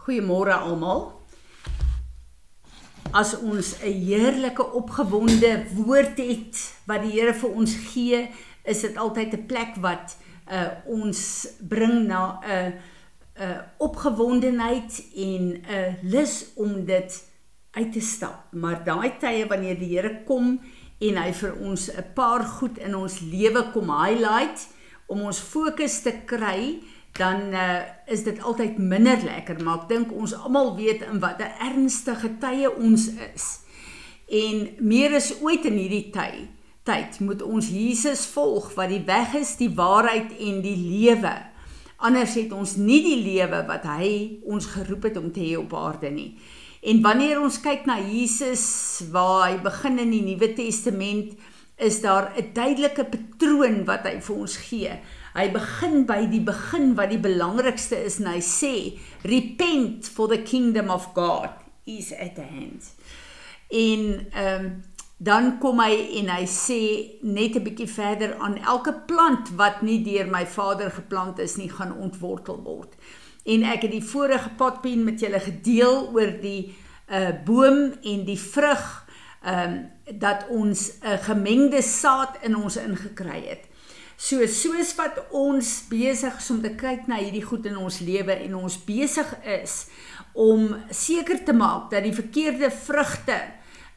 Goeiemôre almal. As ons 'n heerlike opgewonde woord het wat die Here vir ons gee, is dit altyd 'n plek wat uh, ons bring na 'n uh, 'n uh, opgewondenheid en 'n uh, lus om dit uit te stap. Maar daai tye wanneer die Here kom en hy vir ons 'n paar goed in ons lewe kom highlight om ons fokus te kry, dan uh, is dit altyd minder lekker maar ek dink ons almal weet in watter ernstige tye ons is. En meer as ooit in hierdie tyd tyd moet ons Jesus volg wat die weg is die waarheid en die lewe. Anders het ons nie die lewe wat hy ons geroep het om te hê op aarde nie. En wanneer ons kyk na Jesus waar hy begin in die Nuwe Testament is daar 'n duidelike patroon wat hy vir ons gee Hy begin by die begin wat die belangrikste is en hy sê repent for the kingdom of God is at hand. En ehm um, dan kom hy en hy sê net 'n bietjie verder aan elke plant wat nie deur my Vader geplant is nie gaan ontwortel word. En ek het die vorige potpien met julle gedeel oor die uh boom en die vrug ehm um, dat ons 'n gemengde saad in ons ingekry het. So soos wat ons besig is om te kyk na hierdie goed in ons lewe en ons besig is om seker te maak dat die verkeerde vrugte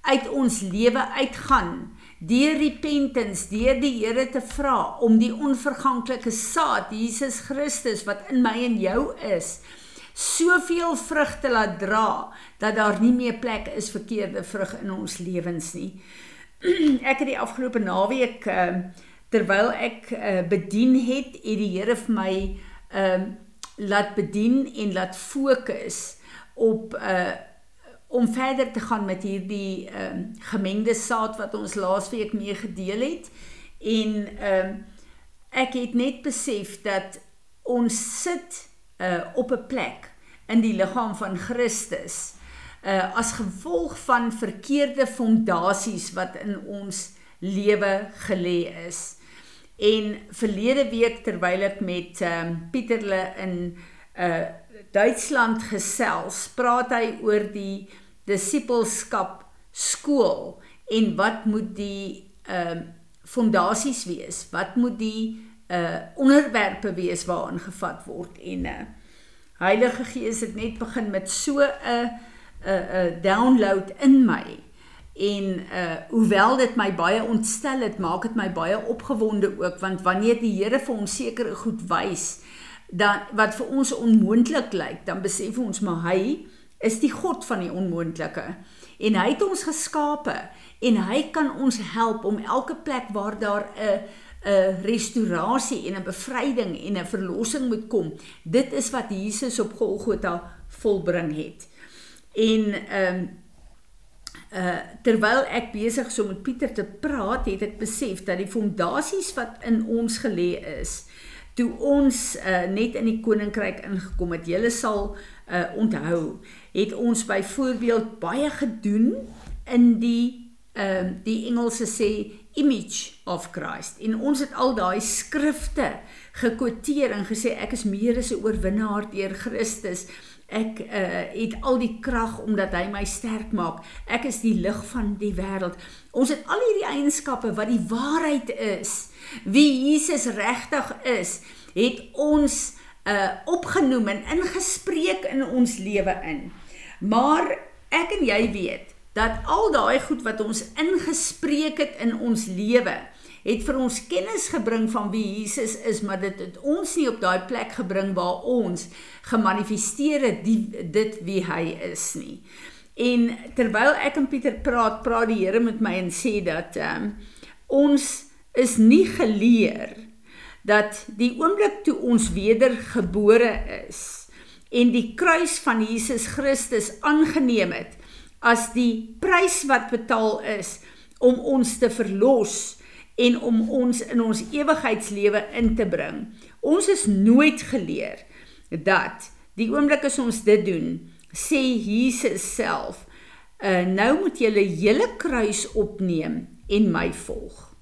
uit ons lewe uitgaan deur repentance deur die Here te vra om die onverganklike saad Jesus Christus wat in my en jou is soveel vrugte laat dra dat daar nie meer plek is vir verkeerde vrug in ons lewens nie. Ek het die afgelope naweek uh, terwyl ek uh, bedien het, het die Here vir my ehm uh, laat bedien en laat fokus op uh om verder te gaan met hierdie ehm uh, gemengde saad wat ons laasweek mee gedeel het en ehm uh, ek het net besef dat ons sit uh op 'n plek in die liggaam van Christus uh as gevolg van verkeerde fondasies wat in ons lewe gelê is. En verlede week terwyl ek met ehm um, Pieterle in uh Duitsland gesels, praat hy oor die disippelskap skool en wat moet die ehm uh, fondasies wees? Wat moet die uh onderwerpe wees waaraan gevat word? En uh Heilige Gees het net begin met so 'n 'n 'n download in my en uh hoewel dit my baie ontstel het, maak dit my baie opgewonde ook want wanneer die Here vir ons sekere goed wys dan wat vir ons onmoontlik lyk, dan besef ons maar hy is die God van die onmoontlike en hy het ons geskape en hy kan ons help om elke plek waar daar 'n 'n restaurasie en 'n bevryding en 'n verlossing moet kom. Dit is wat Jesus op Golgotha volbring het. En ehm um, Uh terwyl ek besig is om met Pieter te praat, het ek besef dat die fondasies wat in ons gelê is, toe ons uh net in die koninkryk ingekom het, julle sal uh onthou, het ons byvoorbeeld baie gedoen in die ehm uh, die Engelse sê image of Christ. En ons het al daai skrifte gekwoteer en gesê ek is meer as 'n oorwinnaar deur Christus Ek uh, het al die krag omdat hy my sterk maak. Ek is die lig van die wêreld. Ons het al hierdie eienskappe wat die waarheid is. Wie Jesus regtig is, het ons uh opgenoem en ingespreek in ons lewe in. Maar ek en jy weet dat al daai goed wat ons ingespreek het in ons lewe het vir ons kennis gebring van wie Jesus is, maar dit het ons nie op daai plek gebring waar ons gemanifesteer het die, dit wie hy is nie. En terwyl ek en Pieter praat, praat die Here met my en sê dat um, ons is nie geleer dat die oomblik toe ons wedergebore is en die kruis van Jesus Christus aangeneem het as die prys wat betaal is om ons te verlos en om ons in ons ewigheidslewe in te bring. Ons is nooit geleer dat die oomblik as ons dit doen, sê Jesus self, uh, nou moet jy 'n hele kruis opneem en my volg.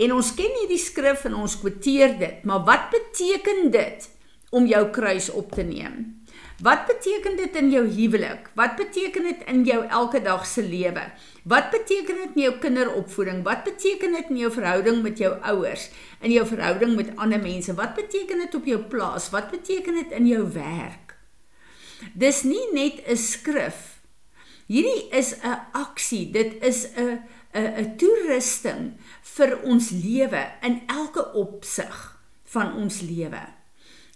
En ons ken hierdie skrif en ons kwoteer dit, maar wat beteken dit om jou kruis op te neem? Wat beteken dit in jou huwelik? Wat beteken dit in jou elke dag se lewe? Wat beteken dit in jou kinderopvoeding? Wat beteken dit in jou verhouding met jou ouers? In jou verhouding met ander mense? Wat beteken dit op jou plaas? Wat beteken dit in jou werk? Dis nie net 'n skrif. Hierdie is 'n aksie. Dit is 'n 'n 'n toerusting vir ons lewe in elke opsig van ons lewe.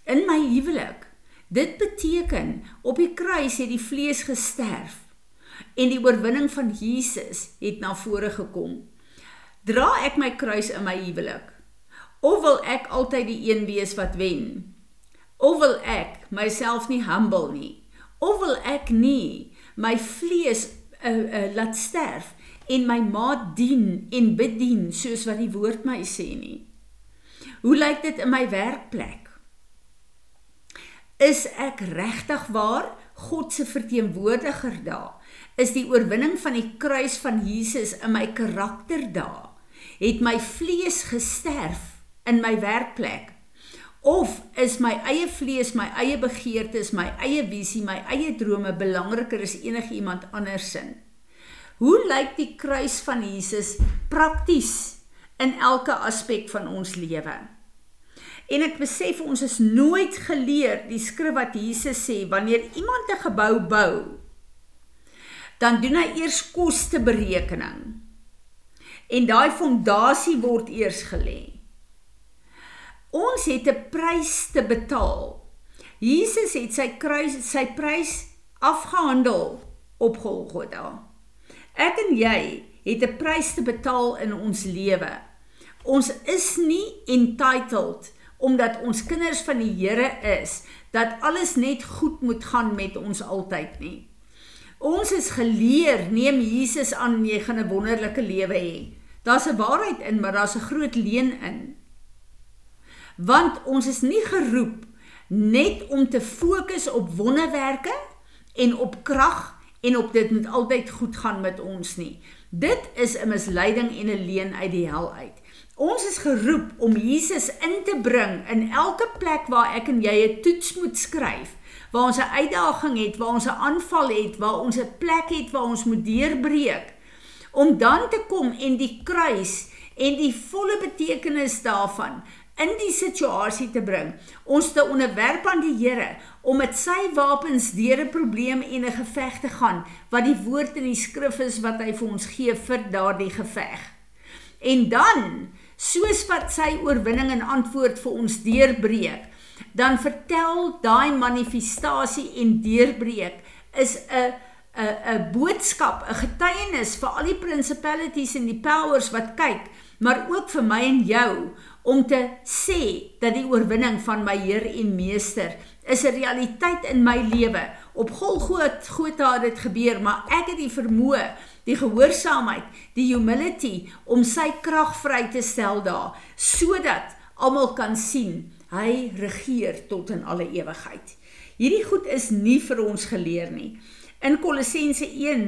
In my huwelik Dit beteken op die kruis het die vlees gesterf en die oorwinning van Jesus het na vore gekom. Dra ek my kruis in my huwelik? Of wil ek altyd die een wees wat wen? Of wil ek myself nie humble nie? Of wil ek nie my vlees uh, uh, laat sterf en my maat dien en bedien soos wat die woord my sê nie? Hoe lyk dit in my werkplek? Is ek regtig waar God se verteenwoordiger daar? Is die oorwinning van die kruis van Jesus in my karakter daar? Het my vlees gesterf in my werkplek? Of is my eie vlees, my eie begeertes, my eie visie, my eie drome belangriker as enige iemand anders se? Hoe lyk die kruis van Jesus prakties in elke aspek van ons lewe? En ek besef ons is nooit geleer die skrif wat Jesus sê wanneer iemand 'n gebou bou dan doen hy eers kosteberekening. En daai fondasie word eers gelê. Ons het 'n prys te betaal. Jesus het sy kruis sy prys afgehandel op Golgotha. Ek en jy het 'n prys te betaal in ons lewe. Ons is nie entitled omdat ons kinders van die Here is, dat alles net goed moet gaan met ons altyd nie. Ons is geleer, neem Jesus aan jy gaan 'n wonderlike lewe hê. Daar's 'n waarheid in, maar daar's 'n groot leuen in. Want ons is nie geroep net om te fokus op wonderwerke en op krag en op dit moet altyd goed gaan met ons nie. Dit is 'n misleiding en 'n leuen uit die hel uit. Ons is geroep om Jesus in te bring in elke plek waar ek en jy 'n toets moet skryf, waar ons 'n uitdaging het, waar ons 'n aanval het, waar ons 'n plek het waar ons moet deurbreek, om dan te kom en die kruis en die volle betekenis daarvan in die situasie te bring. Ons te onderwerp aan die Here om met sy wapens deur 'n probleem en 'n geveg te gaan wat die woord in die skrif is wat hy vir ons gee vir daardie geveg. En dan soos wat sy oorwinning en antwoord vir ons deurbreek, dan vertel daai manifestasie en deurbreek is 'n 'n 'n boodskap, 'n getuienis vir al die principalities en die powers wat kyk, maar ook vir my en jou om te sê dat die oorwinning van my Heer en Meester is 'n realiteit in my lewe. Op Golgotha het dit gebeur, maar ek het die vermoë die gehoorsaamheid, die humility om sy krag vry te stel daar sodat almal kan sien hy regeer tot in alle ewigheid. Hierdie goed is nie vir ons geleer nie. In Kolossense 1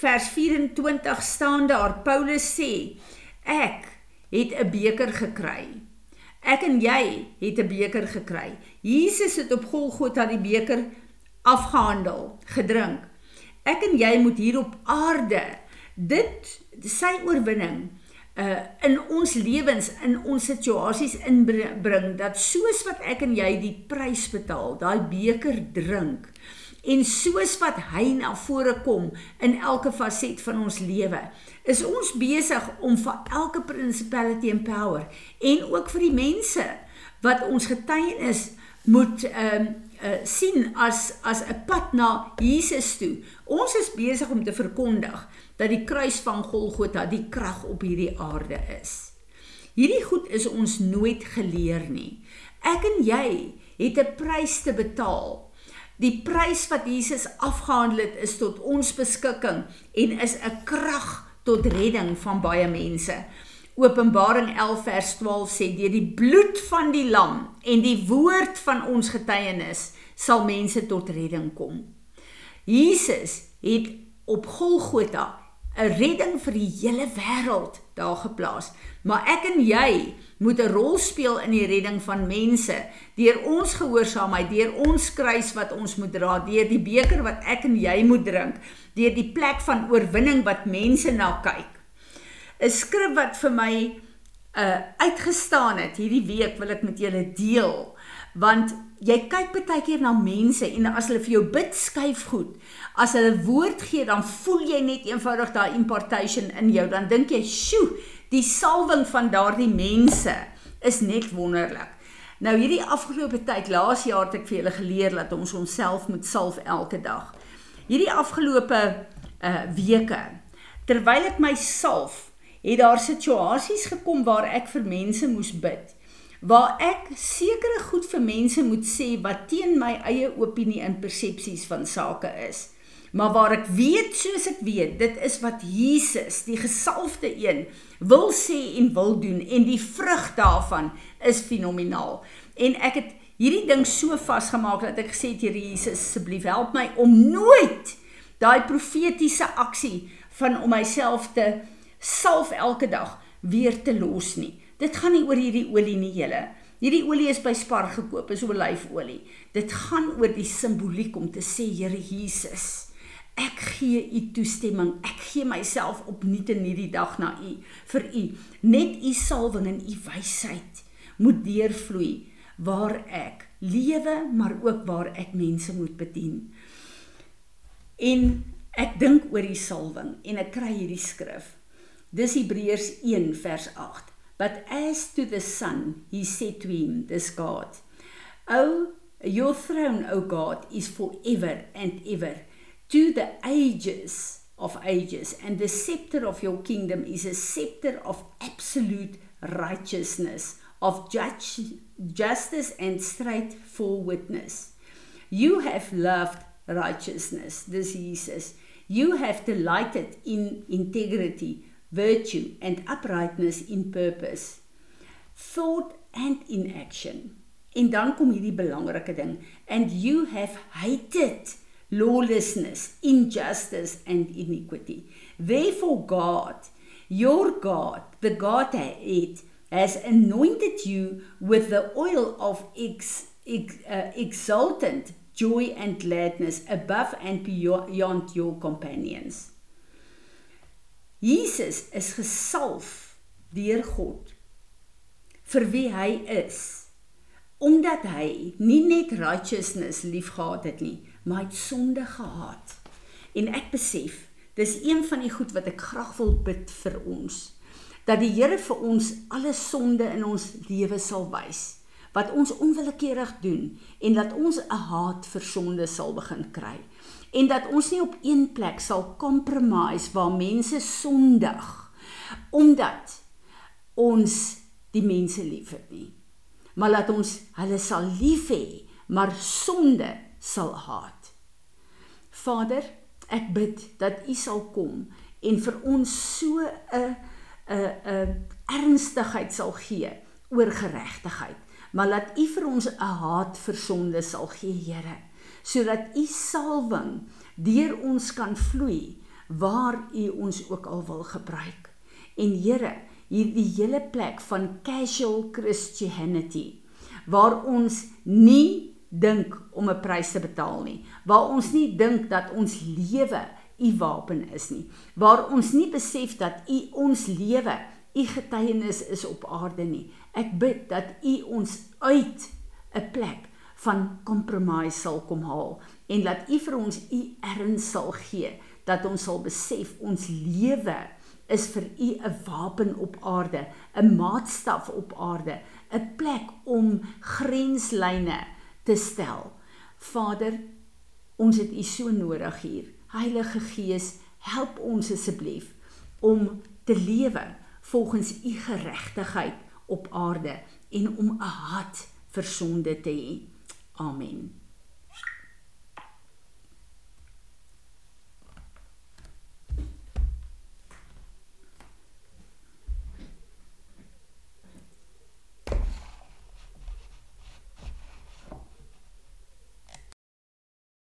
vers 24 staan daar Paulus sê ek het 'n beker gekry. Ek en jy het 'n beker gekry. Jesus het op Golgotha die beker afgehandel, gedrink. Ek en jy moet hier op aarde dit sy oorwinning uh in ons lewens in ons situasies inbring dat soos wat ek en jy die prys betaal, daai beker drink en soos wat hy na vore kom in elke faset van ons lewe, is ons besig om vir elke principality and power en ook vir die mense wat ons getuienis moet ehm um, uh, sien as as 'n pad na Jesus toe. Ons is besig om te verkondig dat die kruis van Golgotha die krag op hierdie aarde is. Hierdie goed is ons nooit geleer nie. Ek en jy het 'n prys te betaal. Die prys wat Jesus afgehandel het is tot ons beskikking en is 'n krag tot redding van baie mense. Openbaring 11 vers 12 sê deur die bloed van die lam en die woord van ons getuienis sal mense tot redding kom. Jesus het op Golgotha 'n redding vir die hele wêreld daar geplaas. Maar ek en jy moet 'n rol speel in die redding van mense deur ons gehoorsaamheid, deur ons kruis wat ons moet dra, deur die beker wat ek en jy moet drink, deur die plek van oorwinning wat mense na kyk. 'n Skrif wat vir my uh uitgestaan het hierdie week wil ek met julle deel want jy kyk baie keer na mense en as hulle vir jou bid skuif goed. As hulle woord gee dan voel jy net eenvoudig daai impartation in jou. Dan dink jy sjoe die salwing van daardie mense is net wonderlik. Nou hierdie afgelope tyd laas jaar het ek vir julle geleer dat ons onsself moet salf elke dag. Hierdie afgelope uh weke terwyl ek my salf het daar situasies gekom waar ek vir mense moes bid waar ek sekere goed vir mense moet sê wat teen my eie opinie en persepsies van sake is. Maar waar ek weet soos ek weet, dit is wat Jesus, die gesalfde een, wil sê en wil doen en die vrug daarvan is fenomenaal. En ek het hierdie ding so vasgemaak dat ek gesê het Here Jesus, asseblief help my om nooit daai profetiese aksie van om myself te salf elke dag weer te los nie. Dit gaan nie oor hierdie olie nie, julle. Hierdie olie is by Spar gekoop, is olyfolie. Dit gaan oor die simboliek om te sê, Here Jesus, ek gee u toestemming. Ek gee myself opnuut in hierdie dag na u vir u. Net u salwing en u wysheid moet deurvloei waar ek lewe, maar ook waar ek mense moet bedien. En ek dink oor die salwing en ek kry hierdie skrif. Dis Hebreërs 1 vers 8. But as to the Son, he said to him, this God, Oh, your throne, O God, is forever and ever, to the ages of ages, and the scepter of your kingdom is a scepter of absolute righteousness, of judge, justice and straightforwardness. You have loved righteousness, this Jesus. You have delighted in integrity virtue and uprightness in purpose thought and in action. En dan kom hierdie belangrike ding and you have hated lawlessness injustice and iniquity. Therefore god your god the godhead has anointed you with the oil of ex, ex, uh, exultant joy and gladness above and beyond your companions Jesus is gesalf deur God vir wie hy is omdat hy nie net righteousness liefgehad het nie maar hy sonde gehaat en ek besef dis een van die goed wat ek graag wil bid vir ons dat die Here vir ons alle sonde in ons lewe sal wys wat ons onwillekeurig doen en dat ons 'n haat vir sonde sal begin kry en dat ons nie op een plek sal compromise waar mense sondig omdat ons die mense liefhet nie maar laat ons hulle sal lief hê maar sonde sal haat. Vader ek bid dat u sal kom en vir ons so 'n 'n 'n ernstigheid sal gee oor geregtigheid maar laat u vir ons 'n haat vir sonde sal gee Here sodat u salwing deur ons kan vloei waar u ons ook al wil gebruik. En Here, hierdie hele plek van casual Christianity waar ons nie dink om 'n prys te betaal nie, waar ons nie dink dat ons lewe u wapen is nie, waar ons nie besef dat u ons lewe, u getuienis is op aarde nie. Ek bid dat u ons uit 'n plek van compromise sal kom haal en laat U vir ons U erns sal gee dat ons sal besef ons lewe is vir U 'n wapen op aarde, 'n maatstaf op aarde, 'n plek om grenslyne te stel. Vader, ons het U so nodig hier. Heilige Gees, help ons asseblief om te lewe volgens U geregtigheid op aarde en om 'n hart vir sonde te hê. Amen.